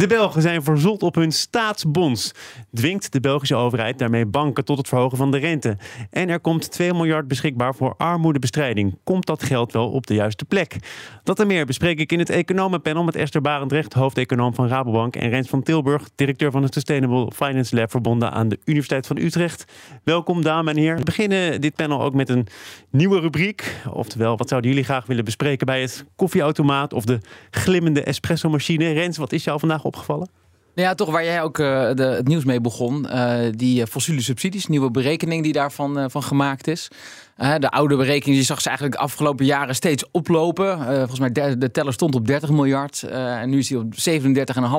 De Belgen zijn verzot op hun staatsbonds. Dwingt de Belgische overheid daarmee banken tot het verhogen van de rente. En er komt 2 miljard beschikbaar voor armoedebestrijding. Komt dat geld wel op de juiste plek? Dat en meer bespreek ik in het economenpanel met Esther Barendrecht, hoofdeconoom van Rabobank. En Rens van Tilburg, directeur van het Sustainable Finance Lab verbonden aan de Universiteit van Utrecht. Welkom dames en heren. We beginnen dit panel ook met een nieuwe rubriek. Oftewel, wat zouden jullie graag willen bespreken bij het koffieautomaat of de glimmende espresso machine? Rens, wat is jou vandaag opgevallen? Ja, toch waar jij ook uh, de, het nieuws mee begon. Uh, die fossiele subsidies, nieuwe berekening die daarvan van gemaakt is de oude berekening, je zag ze eigenlijk de afgelopen jaren steeds oplopen. Uh, volgens mij de, de, teller stond op 30 miljard. Uh, en nu is hij op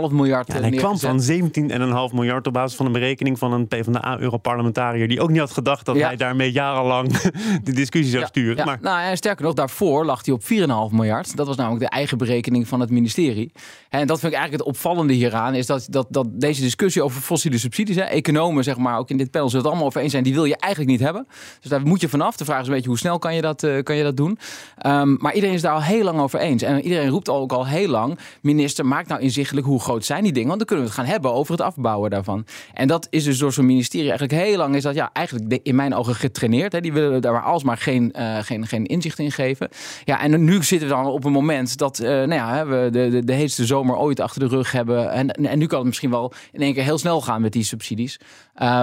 37,5 miljard. Ja, en hij kwam van 17,5 miljard op basis van een berekening van een PvdA-europarlementariër. Die ook niet had gedacht dat ja. hij daarmee jarenlang de discussie zou ja, sturen. Maar... Nou, en sterker nog, daarvoor lag hij op 4,5 miljard. Dat was namelijk de eigen berekening van het ministerie. En dat vind ik eigenlijk het opvallende hieraan. Is dat, dat, dat deze discussie over fossiele subsidies. Hè, economen, zeg maar, ook in dit panel zullen het allemaal over eens zijn. Die wil je eigenlijk niet hebben. Dus daar moet je vanaf vraag is een beetje hoe snel kan je dat, uh, kan je dat doen. Um, maar iedereen is daar al heel lang over eens. En iedereen roept ook al heel lang: minister, maak nou inzichtelijk hoe groot zijn die dingen. Want dan kunnen we het gaan hebben over het afbouwen daarvan. En dat is dus door zo'n ministerie eigenlijk heel lang is dat ja, eigenlijk in mijn ogen getraineerd. Hè. Die willen daar alsmaar geen, uh, geen, geen inzicht in geven. Ja, en nu zitten we dan op een moment dat uh, nou ja, we de, de, de heetste zomer ooit achter de rug hebben. En, en nu kan het misschien wel in één keer heel snel gaan met die subsidies.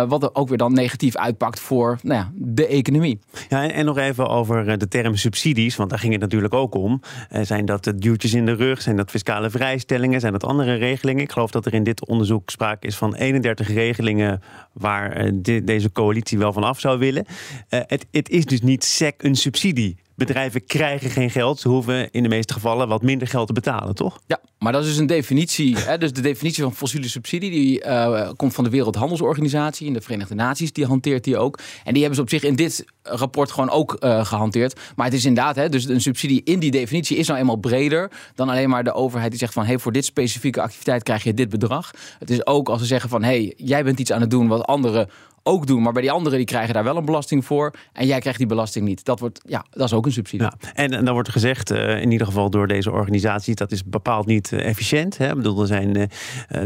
Wat er ook weer dan negatief uitpakt voor nou ja, de economie. Ja, en, nog even over eh, de term subsidies, want daar ging het natuurlijk ook om. Uh, zijn dat duwtjes in de rug? Zijn dat fiscale vrijstellingen? Zijn dat andere regelingen? Ik geloof dat er in dit onderzoek sprake is van 31 regelingen waar de, deze coalitie wel van af zou willen. het, het is dus niet sec een subsidie bedrijven krijgen geen geld. Ze hoeven in de meeste gevallen wat minder geld te betalen, toch? Ja, maar dat is dus een definitie. Hè? Dus de definitie van fossiele subsidie die, uh, komt van de Wereldhandelsorganisatie. In de Verenigde Naties, die hanteert die ook. En die hebben ze op zich in dit rapport gewoon ook uh, gehanteerd. Maar het is inderdaad, hè, dus een subsidie in die definitie is nou eenmaal breder dan alleen maar de overheid die zegt van hey, voor dit specifieke activiteit krijg je dit bedrag. Het is ook als ze zeggen van hey, jij bent iets aan het doen wat anderen ook doen. Maar bij die anderen die krijgen daar wel een belasting voor. En jij krijgt die belasting niet. Dat, wordt, ja, dat is ook een subsidie. Ja, en, dan wordt gezegd, uh, in ieder geval door deze organisatie, dat is bepaald niet uh, efficiënt. Hè? Ik bedoel, er zijn uh,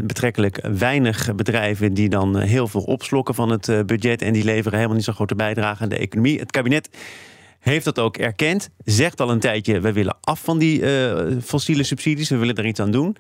betrekkelijk weinig bedrijven die dan heel veel opslokken van het budget. En die leveren helemaal niet zo'n grote bijdrage aan de economie. Het kabinet heeft dat ook erkend. Zegt al een tijdje, we willen af van die fossiele subsidies. We willen er iets aan doen.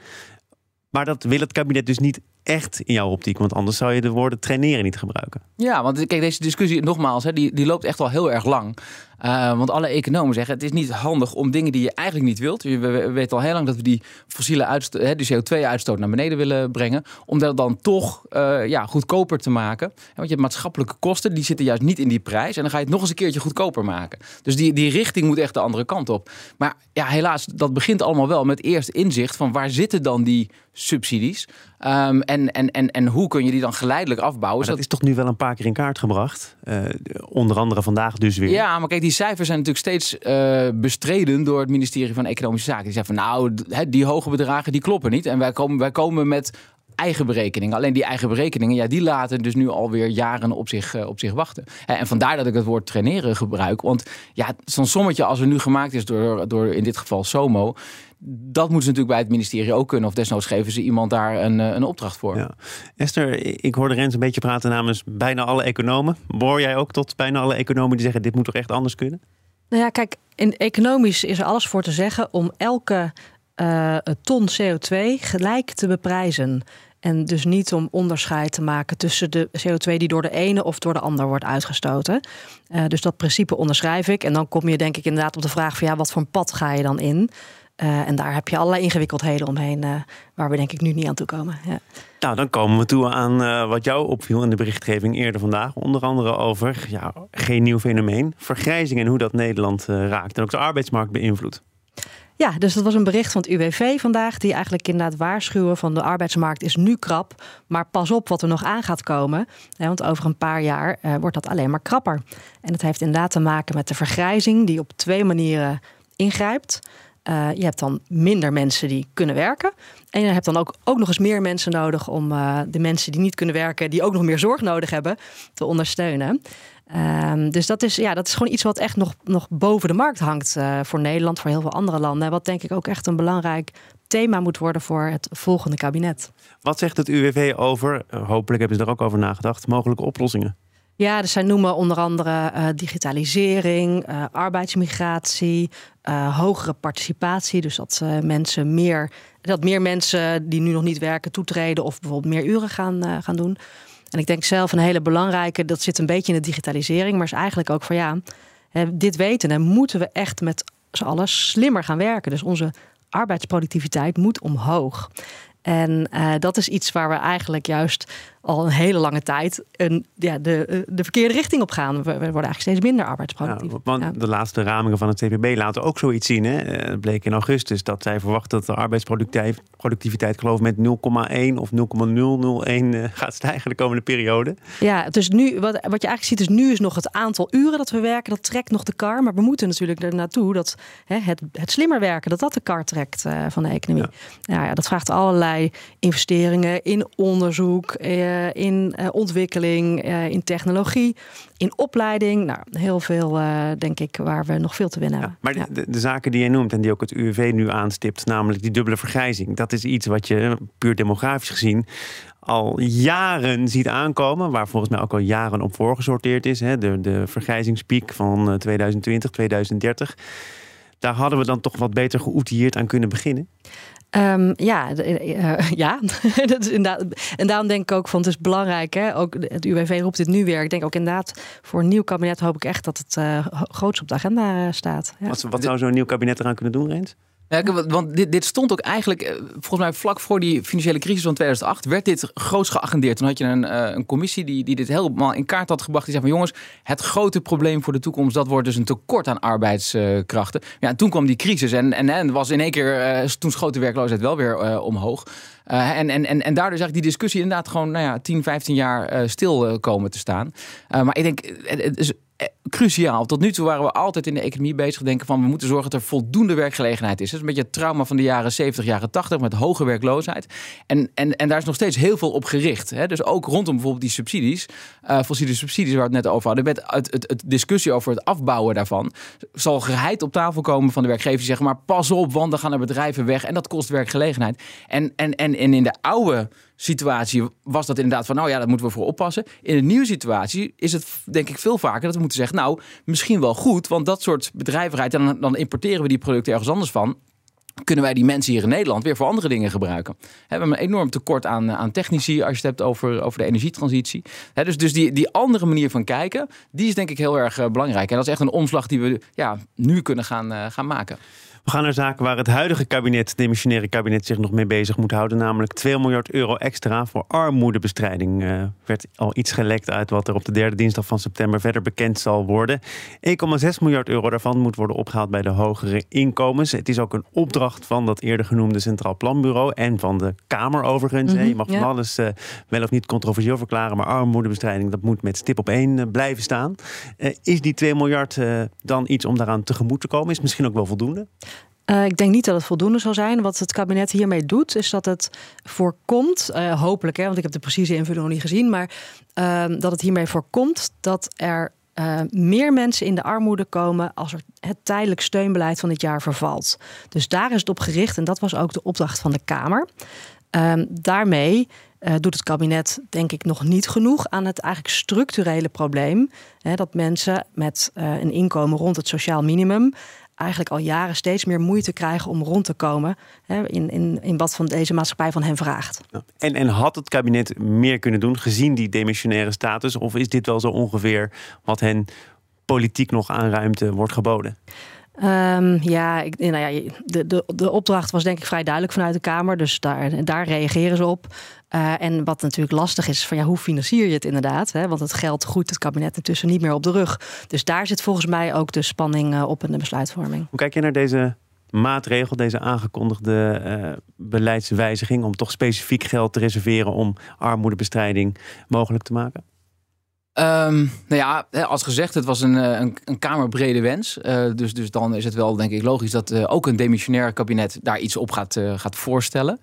Maar dat wil het kabinet dus niet echt in jouw optiek? Want anders zou je de woorden traineren niet gebruiken. Ja, want kijk, deze discussie, nogmaals, hè, die, die loopt echt al heel erg lang. Uh, want alle economen zeggen het is niet handig om dingen die je eigenlijk niet wilt. We, we weten al heel lang dat we die fossiele uitstoot, die CO2-uitstoot naar beneden willen brengen. Om dat dan toch uh, ja, goedkoper te maken. Want je hebt maatschappelijke kosten, die zitten juist niet in die prijs. En dan ga je het nog eens een keertje goedkoper maken. Dus die, die richting moet echt de andere kant op. Maar ja, helaas, dat begint allemaal wel met eerst inzicht van waar zitten dan die subsidies. Um, en, en, en, en hoe kun je die dan geleidelijk afbouwen? Maar dat is toch nu wel een paar keer in kaart gebracht. Uh, onder andere vandaag dus weer. Ja, maar kijk, die cijfers zijn natuurlijk steeds uh, bestreden door het ministerie van Economische Zaken. Die zeggen van nou, die hoge bedragen die kloppen niet. En wij komen, wij komen met eigen berekeningen. Alleen die eigen berekeningen, ja, die laten dus nu alweer jaren op zich, uh, op zich wachten. En vandaar dat ik het woord traineren gebruik. Want ja, zo'n sommetje als er nu gemaakt is door, door in dit geval SOMO dat moeten ze natuurlijk bij het ministerie ook kunnen. Of desnoods geven ze iemand daar een, een opdracht voor. Ja. Esther, ik hoorde Rens een beetje praten namens bijna alle economen. Behoor jij ook tot bijna alle economen die zeggen... dit moet toch echt anders kunnen? Nou ja, kijk, in economisch is er alles voor te zeggen... om elke uh, ton CO2 gelijk te beprijzen. En dus niet om onderscheid te maken tussen de CO2 die door de ene of door de ander wordt uitgestoten. Uh, dus dat principe onderschrijf ik. En dan kom je denk ik inderdaad op de vraag van ja, wat voor een pad ga je dan in? Uh, en daar heb je allerlei ingewikkeldheden omheen, uh, waar we denk ik nu niet aan toe komen. Ja. Nou, dan komen we toe aan uh, wat jou opviel in de berichtgeving eerder vandaag. Onder andere over, ja, geen nieuw fenomeen, vergrijzing en hoe dat Nederland raakt en ook de arbeidsmarkt beïnvloedt. Ja, dus dat was een bericht van het UWV vandaag, die eigenlijk inderdaad waarschuwen van de arbeidsmarkt is nu krap, maar pas op wat er nog aan gaat komen. want over een paar jaar wordt dat alleen maar krapper. En het heeft inderdaad te maken met de vergrijzing, die op twee manieren ingrijpt. Uh, je hebt dan minder mensen die kunnen werken. En je hebt dan ook, ook nog eens meer mensen nodig om uh, de mensen die niet kunnen werken, die ook nog meer zorg nodig hebben, te ondersteunen. Um, dus dat is, ja, dat is gewoon iets wat echt nog, nog boven de markt hangt uh, voor Nederland, voor heel veel andere landen. Wat denk ik ook echt een belangrijk thema moet worden voor het volgende kabinet. Wat zegt het UWV over, hopelijk hebben ze er ook over nagedacht, mogelijke oplossingen? Ja, dus zij noemen onder andere uh, digitalisering, uh, arbeidsmigratie, uh, hogere participatie. Dus dat mensen meer, dat meer mensen die nu nog niet werken toetreden of bijvoorbeeld meer uren gaan, gaan doen. En ik denk zelf een hele belangrijke, dat zit een beetje in de digitalisering, maar is eigenlijk ook van ja, dit weten en moeten we echt met z'n allen slimmer gaan werken. Dus onze arbeidsproductiviteit moet omhoog. En uh, dat is iets waar we eigenlijk juist al een hele lange tijd een, ja, de, eh, de verkeerde richting op gaan. We, we worden eigenlijk steeds minder arbeidsproductief. Ja, want ja. de laatste ramingen van het CPB laten ook zoiets zien. Hè? Het eh, bleek in augustus dat zij verwachten dat de arbeidsproductiviteit geloof met 0,1 of 0,001 gaat stijgen de komende periode. Ja, dus nu, wat, wat je eigenlijk ziet is nu is nog het aantal uren dat we werken, dat trekt nog de kar. Maar we moeten natuurlijk er naartoe dat hè, het, het slimmer werken, dat dat de kar trekt uh, van de economie. Ja. ja. dat vraagt allerlei investeringen in onderzoek, uh, in uh, ontwikkeling, in technologie, in opleiding. Nou, heel veel, denk ik, waar we nog veel te winnen hebben. maar de, de, de, zaken die jij noemt en die ook het UWV nu aanstipt, namelijk die dubbele vergrijzing, dat is iets wat je puur demografisch gezien al jaren ziet aankomen, waar volgens mij ook al jaren op voorgesorteerd is. Hè? De, de vergrijzingspiek van 2020, 2030. Daar hadden we dan toch wat beter geoutilleerd aan kunnen beginnen. Um, ja, uh, ja. dat is inderdaad. En daarom denk ik ook van het is belangrijk. Hè? Ook het UWV roept dit nu weer. Ik denk ook inderdaad voor een nieuw kabinet hoop ik echt dat het uh, groots op de agenda staat. Ja. Wat, wat zou zo'n nieuw kabinet eraan kunnen doen, Rens? Ja, want dit, dit, stond ook eigenlijk, eh, volgens mij vlak voor die financiële crisis van 2008, werd dit groots geagendeerd. Toen had je een, uh, een commissie die, die dit helemaal in kaart had gebracht. Die zei van jongens, het grote probleem voor de toekomst, dat wordt dus een tekort aan arbeidskrachten. ja, en toen kwam die crisis en, en, was in één keer, uh, toen schoot de werkloosheid wel weer omhoog. en, en, en, en daardoor is eigenlijk die discussie inderdaad gewoon nou ja, 10, 15 jaar stil komen te staan. maar ik denk, het is eh, cruciaal. Tot nu toe waren we altijd in de economie bezig denken van we moeten zorgen dat er voldoende werkgelegenheid is. Dat is een beetje het trauma van de jaren 70, jaren 80 met hoge werkloosheid. En, en, en daar is nog steeds heel veel op gericht. Hè? Dus ook rondom bijvoorbeeld die subsidies, uh, fossiele subsidies waar we het net over hadden, met het, het, het, discussie over het afbouwen daarvan, zal geheid op tafel komen van de werkgever die zeggen maar pas op, want dan gaan er bedrijven weg en dat kost werkgelegenheid. En, en, en, en in de oude situatie was dat inderdaad van, nou ja, daar moeten we voor oppassen. In een nieuwe situatie is het denk ik veel vaker dat we moeten zeggen, nou, misschien wel goed, want dat soort bedrijvigheid, dan, dan importeren we die producten ergens anders van kunnen wij die mensen hier in Nederland weer voor andere dingen gebruiken. We hebben een enorm tekort aan, aan technici als je het hebt over, over de energietransitie. dus dus die, die andere manier van kijken, die is denk ik heel erg belangrijk. En dat is echt een omslag die we ja, nu kunnen gaan, gaan maken. We gaan naar zaken waar het huidige kabinet, het demissionaire kabinet, zich nog mee bezig moet houden. Namelijk 2 miljard euro extra voor armoedebestrijding. Werd al iets gelekt uit wat er op de derde dinsdag van september verder bekend zal worden. 1,6 miljard euro daarvan moet worden opgehaald bij de hogere inkomens. Het is ook een opdracht van dat eerder genoemde Centraal Planbureau en van de Kamer overigens. Mm -hmm, Je mag van alles uh, wel of niet controversieel verklaren, maar armoedebestrijding dat moet met stip op één uh, blijven staan. is die 2 miljard dan iets om daaraan tegemoet te komen? Is misschien ook wel voldoende? Uh, ik denk niet dat het voldoende zal zijn. Wat het kabinet hiermee doet, is dat het voorkomt, uh, hopelijk, hè, want ik heb de precieze invulling nog niet gezien, maar uh, dat het hiermee voorkomt dat er uh, meer mensen in de armoede komen als er het tijdelijk steunbeleid van dit jaar vervalt. Dus daar is het op gericht en dat was ook de opdracht van de Kamer. Ehm, daarmee uh, doet het kabinet denk ik nog niet genoeg aan het eigenlijk structurele probleem. Hè, dat mensen met uh, een inkomen rond het sociaal minimum eigenlijk al jaren steeds meer moeite krijgen om rond te komen hè, in, in, in wat van deze maatschappij van hen vraagt. En, en had het kabinet meer kunnen doen gezien die demissionaire status? Of is dit wel zo ongeveer wat hen politiek nog aan ruimte wordt geboden? Um, ja, ik, nou ja de, de, de opdracht was denk ik vrij duidelijk vanuit de Kamer. Dus daar, daar reageren ze op. Uh, en wat natuurlijk lastig is, van ja, hoe financier je het inderdaad? Hè? Want het geld groeit het kabinet intussen niet meer op de rug. Dus daar zit volgens mij ook de spanning uh, op in de besluitvorming. Hoe kijk je naar deze maatregel, deze aangekondigde uh, beleidswijziging... om toch specifiek geld te reserveren om armoedebestrijding mogelijk te maken? Ehm, nou ja, als gezegd, het was een, een, een kamerbrede wens. dus, dus dan is het wel, denk ik, logisch dat ook een demissionair kabinet daar iets op gaat, gaat voorstellen.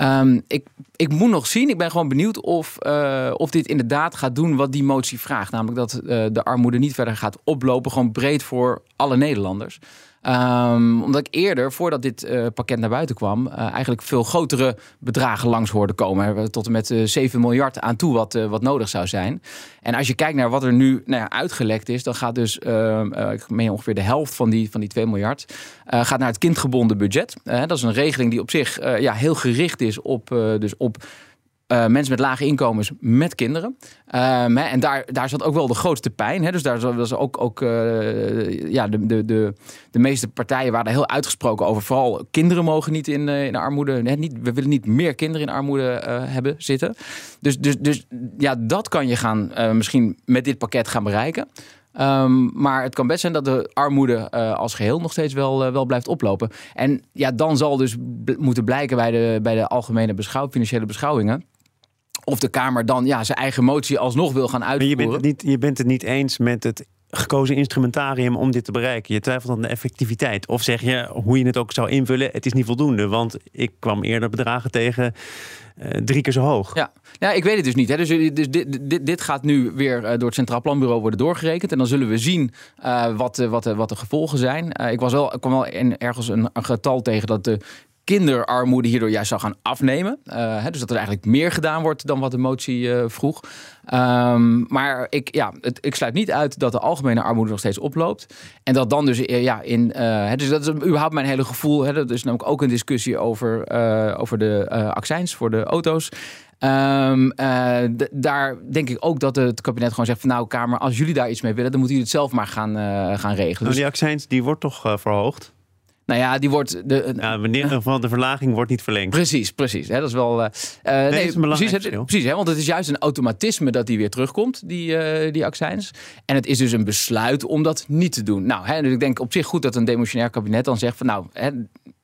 Um, ik, ik moet nog zien, ik ben gewoon benieuwd of, uh, of dit inderdaad gaat doen wat die motie vraagt. Namelijk dat uh, de armoede niet verder gaat oplopen, gewoon breed voor alle Nederlanders. Um, omdat ik eerder, voordat dit uh, pakket naar buiten kwam, uh, eigenlijk veel grotere bedragen langs hoorde komen. Tot en met uh, 7 miljard aan toe wat, wat nodig zou zijn. En als je kijkt naar wat er nu nou ja, uitgelekt is, dan gaat dus ehm, ik meen ongeveer de helft van die, van die 2 miljard gaat naar het kindgebonden budget. dat is een regeling die op zich ja, heel gericht is op, dus op uh, mensen met lage inkomens met kinderen. Um, hè, en daar, daar zat ook wel de grootste pijn. Hè. Dus daar was ook, ook uh, ja, de, de, de, de meeste partijen waren heel uitgesproken over. Vooral kinderen mogen niet in, uh, in armoede. Hè, niet, we willen niet meer kinderen in armoede hebben zitten. Dus, dus, dus ja, dat kan je gaan misschien met dit pakket gaan bereiken. Um, maar het kan best zijn dat de armoede als geheel nog steeds wel, wel blijft oplopen. En ja, dan zal dus moeten blijken bij de, bij de algemene beschouw, financiële beschouwingen of de Kamer dan ja, zijn eigen motie alsnog wil gaan uitvoeren. Maar je bent, het niet, je bent het niet eens met het gekozen instrumentarium om dit te bereiken. Je twijfelt aan de effectiviteit. Of zeg je, hoe je het ook zou invullen, het is niet voldoende. Want ik kwam eerder bedragen tegen uh, drie keer zo hoog. Ja, ja ik weet het dus niet. Hè. Dus, dus dit, dit, dit, gaat nu weer door het Centraal Planbureau worden doorgerekend. En dan zullen we zien uh, wat, wat, wat de gevolgen zijn. Uh, ik, was wel, ik kwam wel in, ergens een, een, getal tegen dat de kinderarmoede hierdoor juist zou gaan afnemen. Uh, dus dat er eigenlijk meer gedaan wordt dan wat de motie uh, vroeg. Um, maar ik, ja, het, ik sluit niet uit dat de algemene armoede nog steeds oploopt. En dat dan dus uh, ja, in. dus dat is überhaupt mijn hele gevoel. Hè, dat is namelijk ook een discussie over, over de accijns voor de auto's. Um, uh, daar denk ik ook dat het kabinet gewoon zegt van nou Kamer, als jullie daar iets mee willen, dan moeten jullie het zelf maar gaan, uh, gaan regelen. Nou, die accijns die wordt toch uh, verhoogd? Nou ja, die wordt. De, ja, wanneer in ieder geval de verlaging wordt niet verlengd. Precies, precies. Hè, dat is wel. Uh, nee, nee is precies, het, precies hè, want het is juist een automatisme dat die weer terugkomt, die, uh, die accijns. En het is dus een besluit om dat niet te doen. Nou, hè, dus ik denk op zich goed dat een demotionair kabinet dan zegt van nou, hè,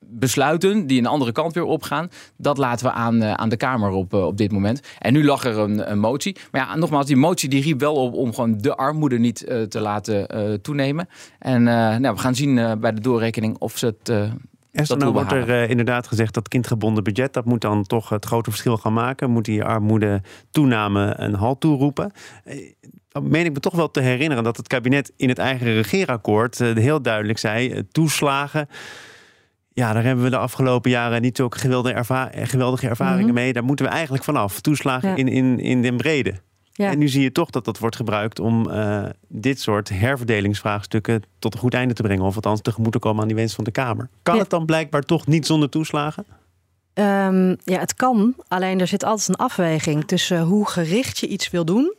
besluiten die een andere kant weer opgaan, dat laten we aan, uh, aan de Kamer op, uh, op dit moment. En nu lag er een, een, motie. Maar ja, nogmaals, die motie die riep wel op om gewoon de armoede niet uh, te laten toenemen. En nou, we gaan zien bij de doorrekening of ze het. Esther, nou wordt er inderdaad gezegd dat kindgebonden budget, dat moet dan toch het grote verschil gaan maken. Moet die armoede toename een halt toeroepen dan meen ik me toch wel te herinneren dat het kabinet in het eigen regeerakkoord heel duidelijk zei: toeslagen ja, daar hebben we de afgelopen jaren niet zulke geweldige, erva geweldige ervaringen mhm. mee. Daar moeten we eigenlijk vanaf. Toeslagen in, in, in den brede. Ja. En nu zie je toch dat dat wordt gebruikt om uh, dit soort herverdelingsvraagstukken tot een goed einde te brengen. Of althans tegemoet te komen aan die wens van de Kamer. Kan het dan blijkbaar toch niet zonder toeslagen? Um, ja, het kan. Alleen er zit altijd een afweging tussen hoe gericht je iets wil doen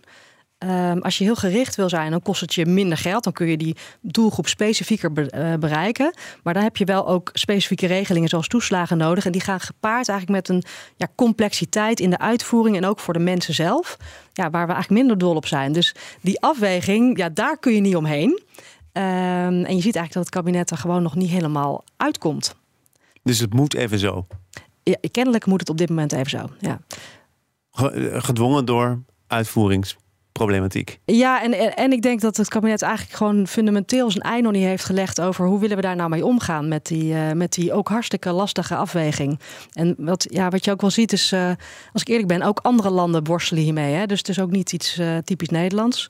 Um, als je heel gericht wil zijn, dan kost het je minder geld. Dan kun je die doelgroep specifieker be uh, bereiken. Maar dan heb je wel ook specifieke regelingen zoals toeslagen nodig. En die gaan gepaard eigenlijk met een ja, complexiteit in de uitvoering en ook voor de mensen zelf. Ja, waar we eigenlijk minder dol op zijn. Dus die afweging, ja, daar kun je niet omheen. Um, en je ziet eigenlijk dat het kabinet er gewoon nog niet helemaal uitkomt. Dus het moet even zo? Ja, kennelijk moet het op dit moment even zo, ja. Gedwongen door uitvoerings problematiek. Ja, en, en ik denk dat het kabinet eigenlijk gewoon fundamenteel zijn ei nog niet heeft gelegd over hoe willen we daar nou mee omgaan met die, uh, met die ook hartstikke lastige afweging. En wat, ja, wat je ook wel ziet is, uh, als ik eerlijk ben, ook andere landen worstelen hiermee. Hè? Dus het is ook niet iets uh, typisch Nederlands.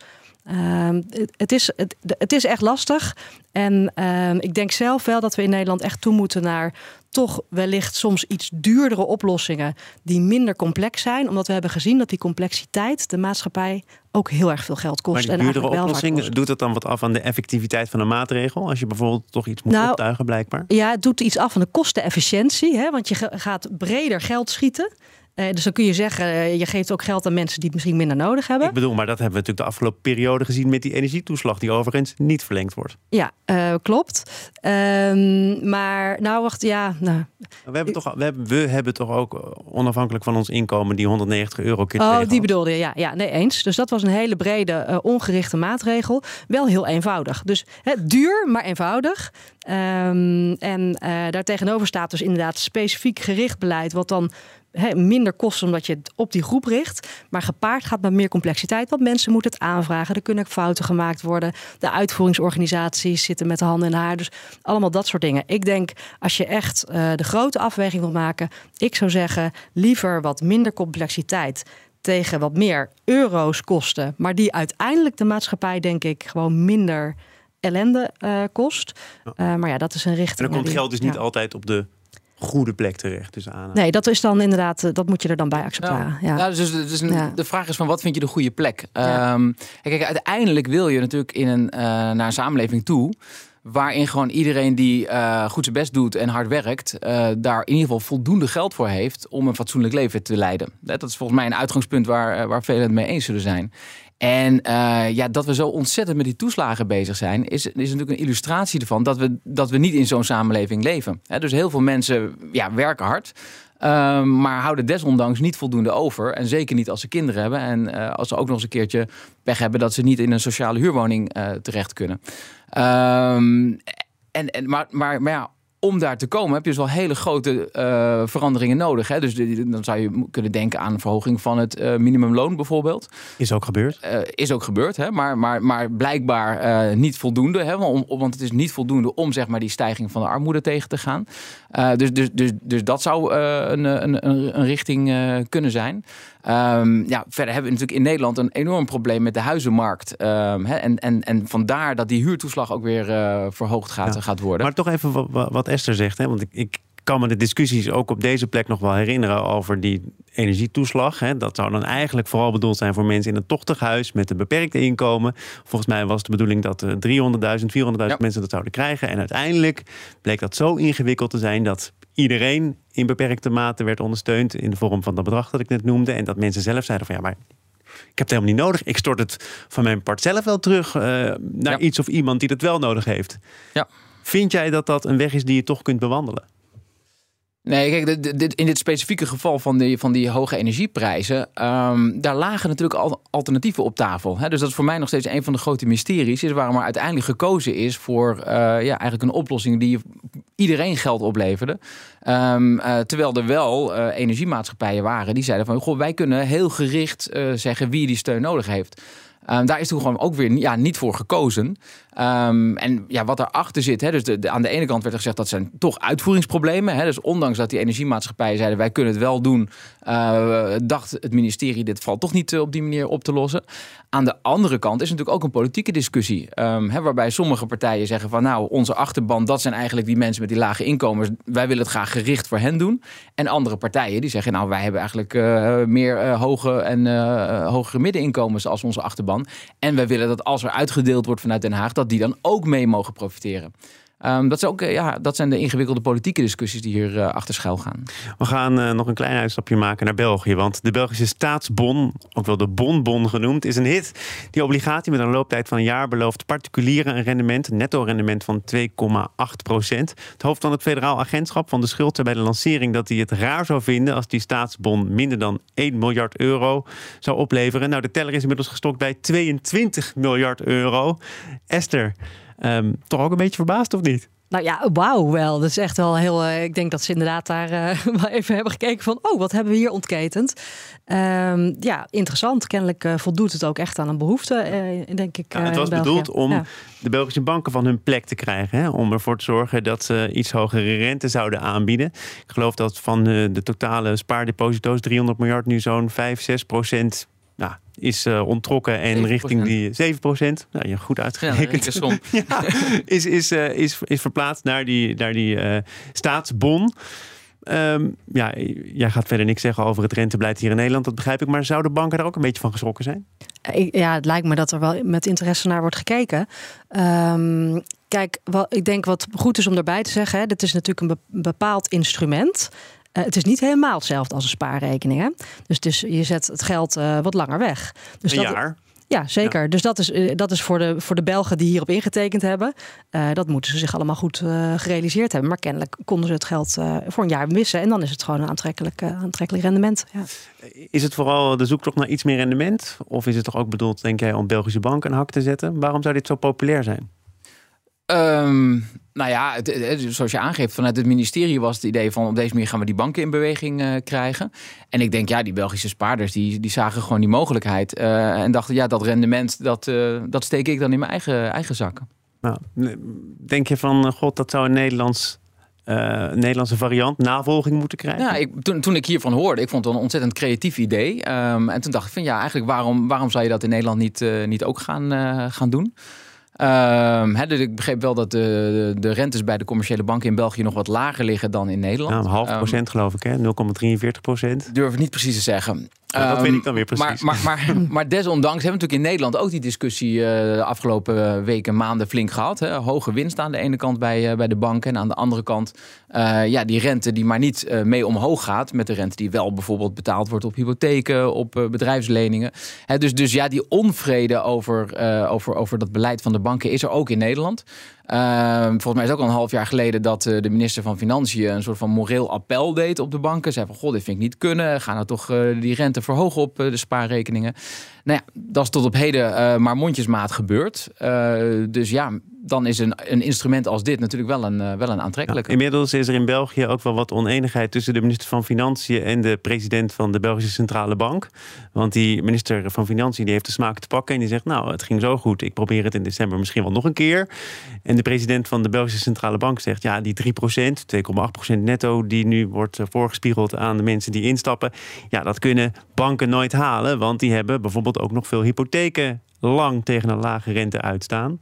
Uh, het, is, het, het, is echt lastig. En uh, ik denk zelf wel dat we in Nederland echt toe moeten naar toch wellicht soms iets duurdere oplossingen die minder complex zijn. Omdat we hebben gezien dat die complexiteit de maatschappij ook heel erg veel geld kost. Maar die duurdere oplossing, doet het dan wat af aan de effectiviteit van een maatregel? Als je bijvoorbeeld toch iets moet nou, optuigen, blijkbaar? Ja, het doet iets af van de kostenefficiëntie. Hè? Want je gaat breder geld schieten. Uh, dus dan kun je zeggen, uh, je geeft ook geld aan mensen die het misschien minder nodig hebben. Ik bedoel, maar dat hebben we natuurlijk de afgelopen periode gezien met die energietoeslag, die overigens niet verlengd wordt. Ja, uh, klopt. Um, maar nou, wacht, ja. Nou, we, hebben toch, we, hebben, we hebben toch ook onafhankelijk van ons inkomen die 190 euro kit. Oh, die bedoelde je, ja, ja, nee eens. Dus dat was een hele brede, ongerichte maatregel. Wel heel eenvoudig. Dus hè, duur, maar eenvoudig. Um, en daartegenover staat dus inderdaad specifiek gericht beleid, wat dan minder kosten omdat je het op die groep richt. Maar gepaard gaat met meer complexiteit. Want mensen moeten het aanvragen. Er kunnen fouten gemaakt worden. De uitvoeringsorganisaties zitten met de handen in haar. Dus allemaal dat soort dingen. Ik denk als je echt uh, de grote afweging wil maken. Ik zou zeggen liever wat minder complexiteit tegen wat meer euro's kosten. Maar die uiteindelijk de maatschappij, denk ik, gewoon minder ellende uh, kost. Uh, maar ja, dat is een richting. En dan komt geld dus niet altijd op de goede plek terecht. Dus aan. Nee, dat is dan inderdaad, eh, dat moet je er dan bij accepteren. Ja. ja. dus, dus een, de vraag is van wat vind je de goede plek? Um, kijk, uiteindelijk wil je natuurlijk in een, uh, naar een samenleving toe waarin gewoon iedereen die uh, goed zijn best doet en hard werkt, uh, daar in ieder geval voldoende geld voor heeft om een fatsoenlijk leven te leiden. Dat is volgens mij een uitgangspunt waar, waar velen het mee eens zullen zijn. En uh, ja, dat we zo ontzettend met die toeslagen bezig zijn, is, is natuurlijk een illustratie ervan dat we, dat we niet in zo'n samenleving leven. dus heel veel mensen ja, werken hard. Uh, maar houden desondanks niet voldoende over. En zeker niet als ze kinderen hebben. En uh, als ze ook nog eens een keertje pech hebben dat ze niet in een sociale huurwoning uh, terecht kunnen. Um, en, en, maar, maar, maar ja, om daar te komen heb je dus wel hele grote uh, veranderingen nodig. Hè? Dus dan zou je kunnen denken aan een verhoging van het uh, minimumloon bijvoorbeeld. Is ook gebeurd. Uh, is ook gebeurd, hè? Maar, maar, maar blijkbaar niet voldoende. Hè? Want, want het is niet voldoende om zeg maar, die stijging van de armoede tegen te gaan. dus, dus, dus, dus dat zou een, een, een, richting kunnen zijn. Um, ja, verder hebben we natuurlijk in Nederland een enorm probleem met de huizenmarkt. Um, hè, en, en, en vandaar dat die huurtoeslag ook weer uh, verhoogd gaat, ja. gaat worden. Maar toch even wat, wat Esther zegt. Hè? Want ik, ik kan me de discussies ook op deze plek nog wel herinneren over die energietoeslag. Hè. Dat zou dan eigenlijk vooral bedoeld zijn voor mensen in een tochtig huis met een beperkte inkomen. Volgens mij was de bedoeling dat 300.000, 400.000 ja. mensen dat zouden krijgen. En uiteindelijk bleek dat zo ingewikkeld te zijn dat iedereen in beperkte mate werd ondersteund in de vorm van dat bedrag dat ik net noemde. En dat mensen zelf zeiden van ja, maar ik heb het helemaal niet nodig. Ik stort het van mijn part zelf wel terug uh, naar ja. iets of iemand die het wel nodig heeft. Ja. Vind jij dat dat een weg is die je toch kunt bewandelen? Nee, kijk, dit, in dit specifieke geval van die, van die hoge energieprijzen, um, daar lagen natuurlijk al alternatieven op tafel. Hè? Dus dat is voor mij nog steeds een van de grote mysteries, is waarom er uiteindelijk gekozen is voor uh, ja, eigenlijk een oplossing die iedereen geld opleverde. Um, uh, terwijl er wel uh, energiemaatschappijen waren die zeiden van, goh, wij kunnen heel gericht zeggen wie die steun nodig heeft. Um, daar is toen gewoon ook weer ja, niet voor gekozen. Um, en ja, wat daarachter zit, hè, dus aan de ene kant werd er gezegd dat zijn toch uitvoeringsproblemen. Hè, dus ondanks dat die energiemaatschappijen zeiden wij kunnen het wel doen, uh, dacht het ministerie dit valt toch niet uh, op die manier op te lossen. Aan de andere kant is natuurlijk ook een politieke discussie. Um, hè, waarbij sommige partijen zeggen van nou, onze achterban, dat zijn eigenlijk die mensen met die lage inkomens. Wij willen het graag gericht voor hen doen. En andere partijen die zeggen nou, wij hebben eigenlijk uh, meer hoge en hogere middeninkomens als onze achterban. En wij willen dat als er uitgedeeld wordt vanuit Den Haag, dat die dan ook mee mogen profiteren. Um, dat, is ook, ja, dat zijn de ingewikkelde politieke discussies die hier uh, achter schuil gaan. We gaan uh, nog een klein uitstapje maken naar België. Want de Belgische staatsbon, ook wel de bonbon genoemd, is een hit. Die obligatie met een looptijd van een jaar belooft particulieren een rendement, een netto rendement van 2,8 procent. Het hoofd van het federaal agentschap van de schuld bij de lancering dat hij het raar zou vinden als die staatsbon minder dan 1 miljard euro zou opleveren. Nou, de teller is inmiddels gestokt bij 22 miljard euro. Esther. Um, toch ook een beetje verbaasd, of niet? Nou ja, wauw wel. Dat is echt wel heel... Uh, ik denk dat ze inderdaad daar uh, wel even hebben gekeken van... oh, wat hebben we hier ontketend? Um, ja, interessant. Kennelijk uh, voldoet het ook echt aan een behoefte, denk ik. Ja, het was bedoeld om ja. de Belgische banken van hun plek te krijgen. Hè? Om ervoor te zorgen dat ze iets hogere rente zouden aanbieden. Ik geloof dat van de totale spaardeposito's 300 miljard nu zo'n 5, 6 procent nou, is uh, ontrokken en 7%. richting die 7 procent, nou, je goed uitgerekend, ja, ja, is, is, uh, is, is verplaatst naar die, naar die uh, staatsbon. Um, ja, jij gaat verder niks zeggen over het rentebeleid hier in Nederland, dat begrijp ik. Maar zouden banken daar ook een beetje van geschrokken zijn? Ja, het lijkt me dat er wel met interesse naar wordt gekeken. Um, kijk, wat, ik denk wat goed is om daarbij te zeggen, hè, dit is natuurlijk een bepaald instrument. Uh, het is niet helemaal hetzelfde als een spaarrekening. Hè? Dus is, je zet het geld uh, wat langer weg. Dus een dat, jaar? Ja, zeker. Ja. Dus dat is, uh, dat is voor, de, voor de Belgen die hierop ingetekend hebben. dat moeten ze zich allemaal goed gerealiseerd hebben. Maar kennelijk konden ze het geld voor een jaar missen. En dan is het gewoon een aantrekkelijk, aantrekkelijk rendement. Ja. Is het vooral de zoektocht naar iets meer rendement? Of is het toch ook bedoeld, denk jij, om Belgische banken een hak te zetten? Waarom zou dit zo populair zijn? Ehm, nou ja, het, zoals je aangeeft, vanuit het ministerie was het idee van op deze manier gaan we die banken in beweging uh, krijgen. En ik denk, ja, die Belgische spaarders die, die zagen gewoon die mogelijkheid. Uh, en dachten, ja, dat rendement, dat, uh, dat steek ik dan in mijn eigen, eigen zakken. Nou, denk je van, god, dat zou een Nederlands Nederlandse variant navolging moeten krijgen? Ja, ik, toen, toen ik hiervan hoorde, ik vond het een ontzettend creatief idee. Um, en toen dacht ik van ja, eigenlijk waarom, waarom zou je dat in Nederland niet, uh, niet ook gaan, uh, gaan doen? Um, dus ik begreep wel dat de, de, rentes bij de commerciële banken in België nog wat lager liggen dan in Nederland. Een half um, procent geloof ik, 0,43 procent. Durf ik niet precies te zeggen. Ja, dat weet ik dan weer precies. Maar, maar, maar, maar desondanks hebben we natuurlijk in Nederland ook die discussie uh, de afgelopen weken, maanden flink gehad. Hè. Hoge winst aan de ene kant bij, uh, bij de banken en aan de andere kant uh, ja, die rente die maar niet mee omhoog gaat met de rente die wel bijvoorbeeld betaald wordt op hypotheken, op bedrijfsleningen. Hè, dus, dus ja, die onvrede over, over, over dat beleid van de banken is er ook in Nederland. Uh, volgens mij is ook al een half jaar geleden dat uh, de minister van Financiën een soort van moreel appel deed op de banken. Zei van, god, dit vind ik niet kunnen. Ga nou toch uh, die rente verhogen op de spaarrekeningen. Nou ja, dat is tot op heden maar mondjesmaat gebeurd. dus ja, dan is een, een instrument als dit natuurlijk wel een, uh, wel een aantrekkelijke. Inmiddels is er in België ook wel wat oneenigheid tussen de minister van Financiën en de president van de Belgische Centrale Bank. Want die minister van Financiën die heeft de smaak te pakken en die zegt: Nou, het ging zo goed, ik probeer het in december misschien wel nog een keer. En de president van de Belgische Centrale Bank zegt: Ja, die 3%, 2,8% netto, die nu wordt eh, voorgespiegeld aan de mensen die instappen. Ja, dat kunnen banken nooit halen, want die hebben bijvoorbeeld ook nog veel hypotheken lang tegen een lage rente uitstaan.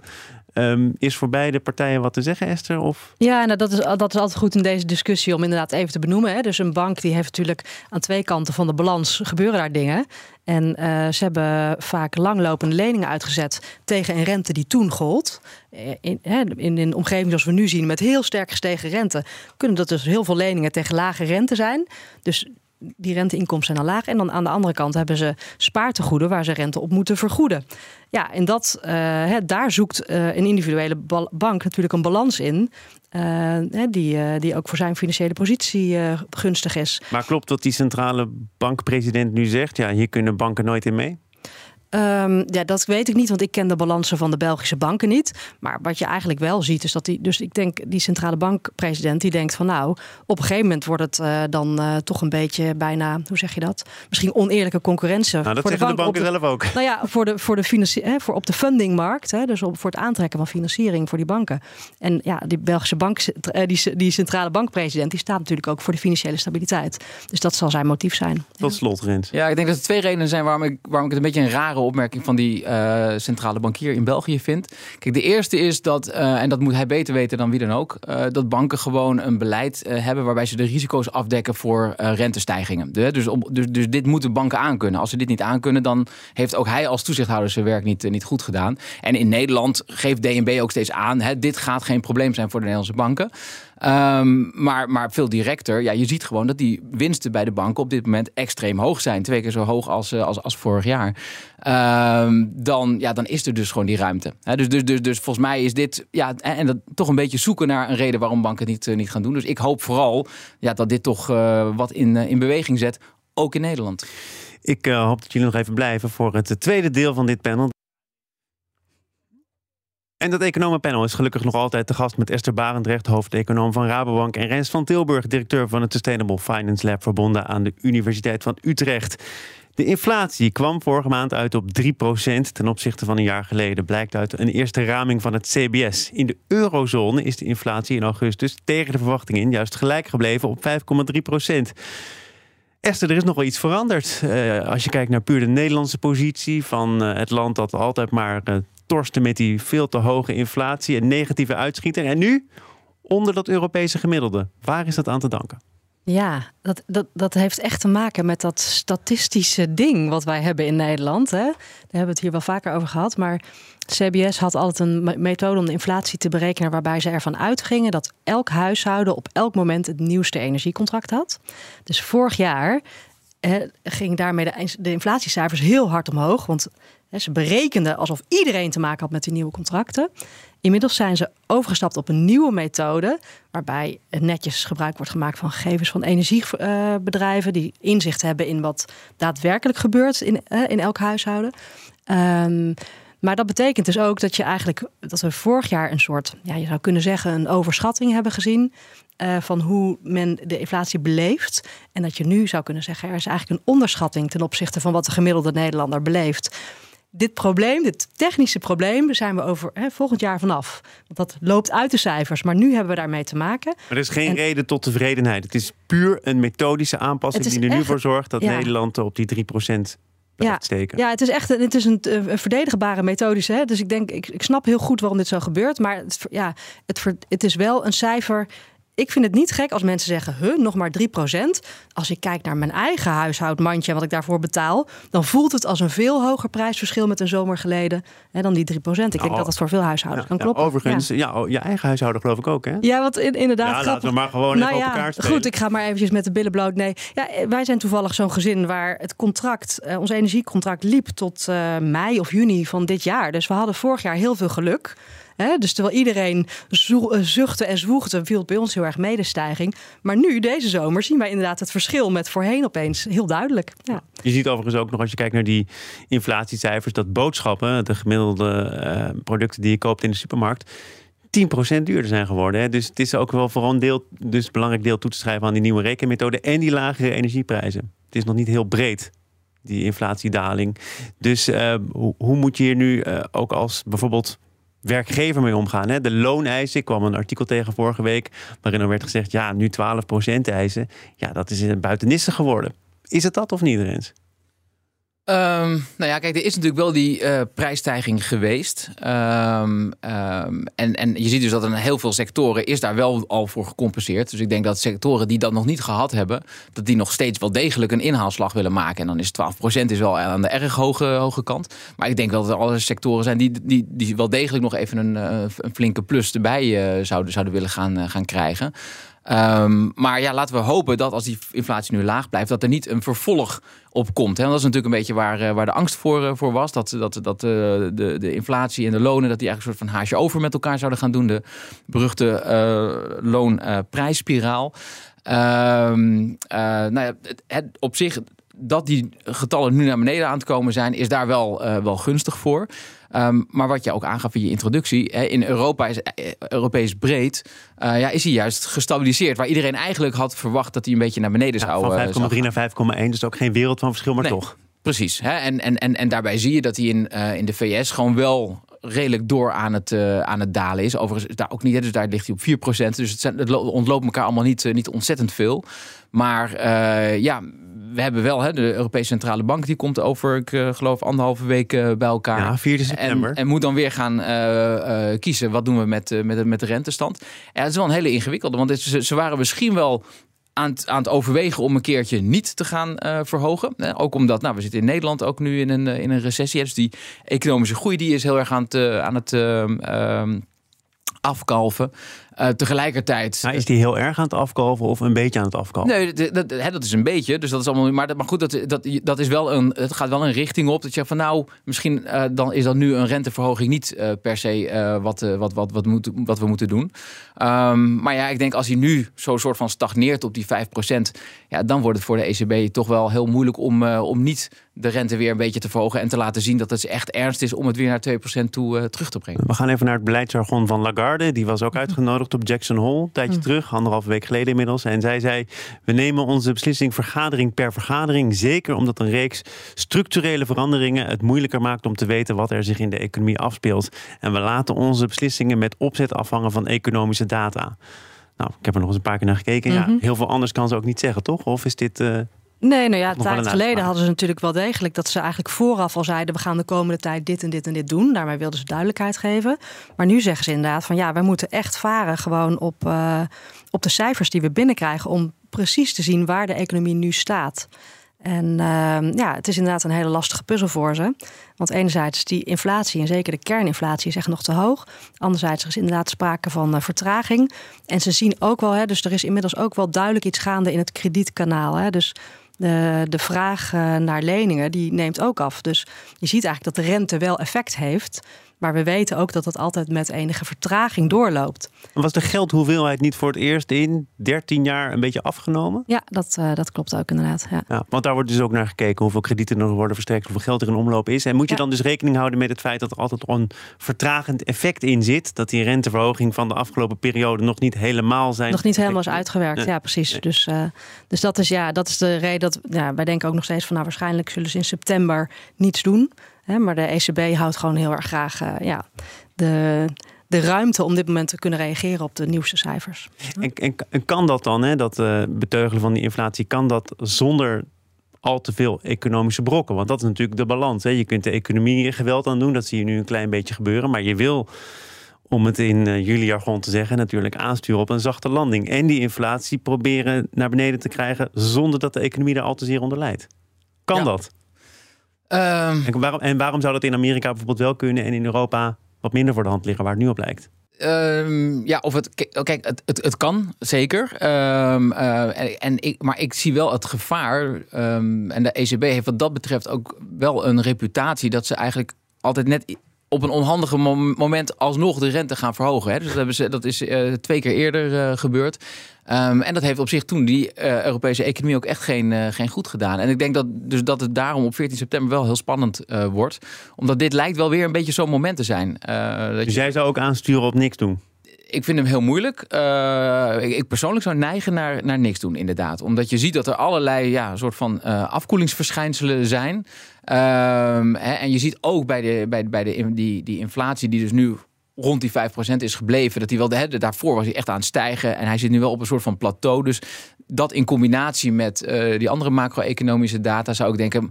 Um, is voor beide partijen wat te zeggen, Esther? Of? Ja, nou, dat, is, dat is altijd goed in deze discussie om inderdaad even te benoemen. Hè. Dus een bank die heeft natuurlijk aan twee kanten van de balans gebeuren daar dingen. En uh, ze hebben vaak langlopende leningen uitgezet tegen een rente die toen gold. In, in, in een omgeving zoals we nu zien, met heel sterk gestegen rente, kunnen dat dus heel veel leningen tegen lage rente zijn. Dus die renteinkomsten zijn al laag. En dan aan de andere kant hebben ze spaartegoeden waar ze rente op moeten vergoeden. Ja, en dat, uh, daar zoekt uh, een individuele bank natuurlijk een balans in. Uh, die, die ook voor zijn financiële positie gunstig is. Maar klopt wat die centrale bankpresident nu zegt? Ja, hier kunnen banken nooit in mee? Um, ja, dat weet ik niet, want ik ken de balansen van de Belgische banken niet. Maar wat je eigenlijk wel ziet, is dat die. Dus ik denk, die centrale bankpresident, die denkt van nou, op een gegeven moment wordt het uh, dan uh, toch een beetje bijna, hoe zeg je dat? Misschien oneerlijke concurrentie. Nou, dat voor zeggen de, bank, de banken de, zelf ook. Nou ja, voor, de, voor, de financi hè, voor op de fundingmarkt, hè, dus op, voor het aantrekken van financiering voor die banken. En ja, die Belgische bank, eh, die, die centrale bankpresident, die staat natuurlijk ook voor de financiële stabiliteit. Dus dat zal zijn motief zijn. Tot slot, Rens. Ja, ik denk dat er twee redenen zijn waarom ik, waarom ik het een beetje een rare opmerking van die uh, centrale bankier in België vindt. Kijk, de eerste is dat, uh, en dat moet hij beter weten dan wie dan ook, uh, dat banken gewoon een beleid hebben waarbij ze de risico's afdekken voor rentestijgingen. Dus, dus, dus dit moeten banken aankunnen. Als ze dit niet aankunnen, dan heeft ook hij als toezichthouder zijn werk niet, niet goed gedaan. En in Nederland geeft DNB ook steeds aan, hè, dit gaat geen probleem zijn voor de Nederlandse banken. Um, maar, maar veel directer, ja, je ziet gewoon dat die winsten bij de banken op dit moment extreem hoog zijn. Twee keer zo hoog als, uh, als, als vorig jaar. Um, dan, ja, dan is er dus gewoon die ruimte. Dus, dus, dus, dus volgens mij is dit, ja, en dat toch een beetje zoeken naar een reden waarom banken niet, uh, niet gaan doen. Dus ik hoop vooral ja, dat dit toch uh, wat in, in beweging zet, ook in Nederland. Ik hoop dat jullie nog even blijven voor het tweede deel van dit panel. En dat economenpanel is gelukkig nog altijd te gast met Esther Barendrecht, hoofdeconoom van Rabobank, en Rens van Tilburg, directeur van het Sustainable Finance Lab, verbonden aan de Universiteit van Utrecht. De inflatie kwam vorige maand uit op 3% ten opzichte van een jaar geleden, blijkt uit een eerste raming van het CBS. In de eurozone is de inflatie in augustus tegen de verwachtingen in juist gelijk gebleven op 5,3%. Esther, er is nog wel iets veranderd. Uh, als je kijkt naar puur de Nederlandse positie van uh, het land dat altijd maar uh, torsten met die veel te hoge inflatie en negatieve uitschieter. En nu onder dat Europese gemiddelde. Waar is dat aan te danken? Ja, dat, dat, dat heeft echt te maken met dat statistische ding wat wij hebben in Nederland. Hè? Daar hebben we het hier wel vaker over gehad. Maar CBS had altijd een methode om de inflatie te berekenen waarbij ze ervan uitgingen dat elk huishouden op elk moment het nieuwste energiecontract had. Dus vorig jaar eh, ging daarmee de, de inflatiecijfers heel hard omhoog. Want ze berekenden alsof iedereen te maken had met die nieuwe contracten. Inmiddels zijn ze overgestapt op een nieuwe methode, waarbij netjes gebruik wordt gemaakt van gegevens van energiebedrijven die inzicht hebben in wat daadwerkelijk gebeurt in, in elk huishouden. Um, Maar dat betekent dus ook dat je eigenlijk dat we vorig jaar een soort, ja, je zou kunnen zeggen, een overschatting hebben gezien. Uh, van hoe men de inflatie beleeft. En dat je nu zou kunnen zeggen, er is eigenlijk een onderschatting ten opzichte van wat de gemiddelde Nederlander beleeft dit probleem, dit technische probleem, zijn we over hè, volgend jaar vanaf. Want dat loopt uit de cijfers, maar nu hebben we daarmee te maken. Maar er is geen reden tot tevredenheid. Het is puur een methodische aanpassing die er nu voor zorgt dat Nederland op die 3% ja, steken. Ja, het is echt het is een, een verdedigbare methodische. Hè? Dus ik denk, ik, ik snap heel goed waarom dit zo gebeurt. Maar het, ja, het, het is wel een cijfer ik vind het niet gek als mensen zeggen, huh, nog maar 3%. Als ik kijk naar mijn eigen huishoudmandje en wat ik daarvoor betaal, dan voelt het als een veel hoger prijsverschil met een zomer geleden hè, dan die 3%. Ik denk nou, dat dat voor veel huishoudens kan kloppen. overigens, ja. oh, je eigen huishouden geloof ik ook, hè? Ja, want in, inderdaad. Ja, laten we maar gewoon nou, even op elkaar spelen. Goed, ik ga maar eventjes met de billen bloot. Nee, ja, wij zijn toevallig zo'n gezin waar het contract, uh, ons energiecontract liep tot uh, mei of juni van dit jaar. Dus we hadden vorig jaar heel veel geluk. Dus terwijl iedereen eh, zuchtte en zwoegde, viel bij ons heel erg medestijging. Maar nu, deze zomer, zien wij inderdaad het verschil met voorheen opeens heel duidelijk. Ja. Je ziet overigens ook nog als je kijkt naar die inflatiecijfers, dat boodschappen, de gemiddelde uh, producten die je koopt in de supermarkt, 10% duurder zijn geworden. Hè? Dus het is ook wel vooral een deel, dus belangrijk deel toe te schrijven aan die nieuwe rekenmethode en die lagere energieprijzen. Het is nog niet heel breed die inflatiedaling. Dus uh, hoe, moet je hier nu ook als bijvoorbeeld werkgever mee omgaan. Hè? De looneisen, ik kwam een artikel tegen vorige week... waarin er werd gezegd, ja, nu 12% eisen. Ja, dat is een buiteniste geworden. Is het dat of niet, Rens? Um, nou ja, kijk, er is natuurlijk wel die uh, prijsstijging geweest. Um, um, en, en je ziet dus dat in heel veel sectoren is daar wel al voor gecompenseerd. Dus ik denk dat sectoren die dat nog niet gehad hebben, dat die nog steeds wel degelijk een inhaalslag willen maken. En dan is 12% is wel aan de erg hoge, hoge kant. Maar ik denk wel dat er alle sectoren zijn die, die, die wel degelijk nog even een, uh, een flinke plus erbij uh, zouden, zouden willen gaan, gaan krijgen. Um, maar ja, laten we hopen dat als die inflatie nu laag blijft, dat er niet een vervolg op komt. Hè? Dat is natuurlijk een beetje waar, uh, waar de angst voor, uh, voor was. Dat, dat, dat uh, de, de inflatie en de lonen, dat die eigenlijk een soort van haasje over met elkaar zouden gaan doen. De beruchte loonprijsspiraal. Um, nou ja, het, op zich, dat die getallen nu naar beneden aan het komen zijn, is daar wel, wel gunstig voor. Um, maar wat je ook aangaf in je introductie, hè, in Europa is uh, Europees breed, uh, ja, is hij juist gestabiliseerd. Waar iedereen eigenlijk had verwacht dat hij een beetje naar beneden ja, zou. Van 5,3 naar 5,1, dus ook geen wereld van verschil, maar nee, toch. Precies. Hè? En, en, en, en daarbij zie je dat hij in, in de VS gewoon wel redelijk door aan het, uh, aan het dalen is. Overigens daar ook niet, dus daar ligt hij op 4%. Dus het, zijn, het ontloopt elkaar allemaal niet, niet ontzettend veel. Maar ja, we hebben wel hè, de Europese Centrale Bank, die komt over, ik uh, geloof, anderhalve week uh, bij elkaar. Ja, 4 september. En, en, moet dan weer gaan uh, kiezen, wat doen we met, met, met de rentestand. Ja, het is wel een hele ingewikkelde, want het, ze, ze waren misschien wel aan het, aan het overwegen om een keertje niet te gaan uh, verhogen. ook omdat, nou, we zitten in Nederland ook nu in een, in een recessie. Dus die economische groei die is heel erg aan het, aan het uh, afkalven. Uh, tegelijkertijd. Nou, is die heel erg aan het afkalven of een beetje aan het afkalven? Nee, dat, dat, dat is een beetje. Dus dat is allemaal. Maar, maar goed, dat, dat, dat is wel een. Het gaat wel een richting op. Dat je zegt van nou, misschien uh, dan is dat nu een renteverhoging niet uh, per se wat, wat, wat, wat, moet, wat we moeten doen. Um, maar ja, ik denk als hij nu zo'n soort van stagneert op die 5%, ja, dan wordt het voor de ECB toch wel heel moeilijk om, om niet de rente weer een beetje te verhogen en te laten zien dat het echt ernst is om het weer naar 2% toe terug te brengen. We gaan even naar het beleidsjargon van Lagarde. Die was ook uitgenodigd op Jackson Hole, een tijdje hm. terug, anderhalve week geleden inmiddels. En zij zei: We nemen onze beslissing vergadering per vergadering. Zeker omdat een reeks structurele veranderingen het moeilijker maakt om te weten wat er zich in de economie afspeelt. En we laten onze beslissingen met opzet afhangen van economische data. Nou, ik heb er nog eens een paar keer naar gekeken. Ja, mhm. heel veel anders kan ze ook niet zeggen, toch? Of is dit. Uh, Nee, nou ja, een tijd geleden hadden ze natuurlijk wel degelijk dat ze eigenlijk vooraf al zeiden: we gaan de komende tijd dit en dit en dit doen. Daarmee wilden ze duidelijkheid geven. Maar nu zeggen ze inderdaad van ja, wij moeten echt varen gewoon op, uh, op de cijfers die we binnenkrijgen om precies te zien waar de economie nu staat. En uh, ja, het is inderdaad een hele lastige puzzel voor ze. Want enerzijds is die inflatie, en zeker de kerninflatie, is echt nog te hoog. Anderzijds is inderdaad sprake van uh, vertraging. En ze zien ook wel, hè, dus er is inmiddels ook wel duidelijk iets gaande in het kredietkanaal. Hè. Dus de, de vraag eh, naar leningen die neemt ook af. Dus je ziet eigenlijk dat de rente wel effect heeft. Maar we weten ook dat het altijd met enige vertraging doorloopt. Was de geldhoeveelheid niet voor het eerst in 13 jaar een beetje afgenomen? Ja, dat, uh, dat klopt ook inderdaad. Ja. ja. want daar wordt dus ook naar gekeken hoeveel kredieten er worden verstrekt, hoeveel geld er in omloop is. En moet je dan dus rekening houden met het feit dat er altijd een vertragend effect in zit? Dat die renteverhoging van de afgelopen periode nog niet helemaal zijn. Nog niet helemaal is uitgewerkt, ja, precies. Dus, uh, dus dat is ja, dat is de reden dat ja, wij denken ook nog steeds van nou waarschijnlijk zullen ze in september niets doen. Hè, maar de ECB houdt gewoon heel erg graag uh, ja, de, de ruimte om dit moment te kunnen reageren op de nieuwste cijfers. En, en, en kan dat dan, hè, dat uh, beteugelen van die inflatie, kan dat zonder al te veel economische brokken? Want dat is natuurlijk de balans. Hè. Je kunt de economie geweld aan doen, dat zie je nu een klein beetje gebeuren. Maar je wil om het in uh, jullie jargon te zeggen, natuurlijk aansturen op een zachte landing. En die inflatie proberen naar beneden te krijgen zonder dat de economie daar al te zeer onder leidt. Kan ja. dat? Um, en, waarom, en waarom zou dat in Amerika bijvoorbeeld wel kunnen en in Europa wat minder voor de hand liggen waar het nu op lijkt? Um, ja, of het. Kijk, het, het, het kan zeker. Um, uh, en, en ik, maar ik zie wel het gevaar. Um, en de ECB heeft wat dat betreft ook wel een reputatie dat ze eigenlijk altijd net op een onhandige moment alsnog de rente gaan verhogen. Hè. Dus dat, hebben ze, dat is uh, twee keer eerder uh, gebeurd. Um, en dat heeft op zich toen die uh, Europese economie ook echt geen, geen goed gedaan. En ik denk dat, dus dat het daarom op 14 september wel heel spannend wordt. Omdat dit lijkt wel weer een beetje zo'n moment te zijn. dus je... jij zou ook aansturen op niks doen? Ik vind hem heel moeilijk. Ik, ik, persoonlijk zou neigen naar, naar niks doen, inderdaad. Omdat je ziet dat er allerlei ja, soort van afkoelingsverschijnselen zijn. Um, hè, en je ziet ook bij, de, bij, bij de, die, die inflatie die dus nu rond die 5% is gebleven. Dat hij wel hè, daarvoor was hij echt aan het stijgen. En hij zit nu wel op een soort van plateau. Dus dat in combinatie met uh, die andere macro-economische data zou ik denken.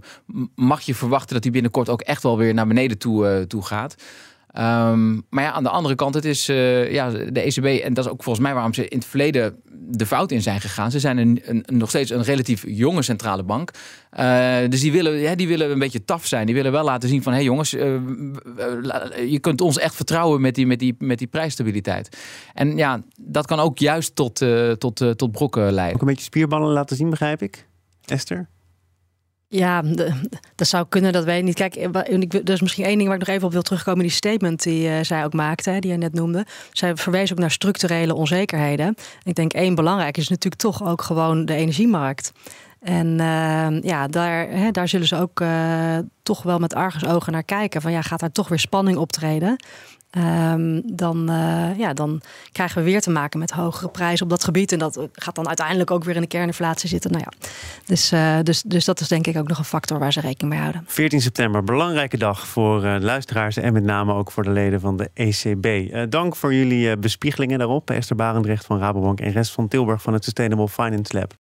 Mag je verwachten dat hij binnenkort ook echt wel weer naar beneden toe, uh, toe gaat. Um, maar ja, aan de andere kant, het is uh, ja, de ECB, en dat is ook volgens mij waarom ze in het verleden de fout in zijn gegaan. Ze zijn een, een, nog steeds een relatief jonge centrale bank. Uh, dus die willen, die willen een beetje taf zijn. Die willen wel laten zien van, hé hey jongens, uh, je kunt ons echt vertrouwen met die, met, die, met die prijsstabiliteit. En ja, dat kan ook juist tot, tot, tot brokken leiden. Ook een beetje spierballen laten zien, begrijp ik, Esther? Ja, dat zou kunnen, dat weet ik niet. Kijk, er is misschien één ding waar ik nog even op wil terugkomen. Die statement die uh, zij ook maakte, die je net noemde. Zij verwees ook naar structurele onzekerheden. Ik denk één belangrijk is natuurlijk toch ook gewoon de energiemarkt. En uh, ja, daar, hè, daar zullen ze ook uh, toch wel met argusogen naar kijken. Van ja, gaat daar toch weer spanning optreden? Um, dan, uh, ja, dan krijgen we weer te maken met hogere prijzen op dat gebied. En dat gaat dan uiteindelijk ook weer in de kerninflatie zitten. Nou ja, dus, uh, dus, dus dat is denk ik ook nog een factor waar ze rekening mee houden. 14 september, belangrijke dag voor uh, luisteraars en met name ook voor de leden van de ECB. dank voor jullie bespiegelingen daarop. Esther Barendrecht van Rabobank en Rest van Tilburg van het Sustainable Finance Lab.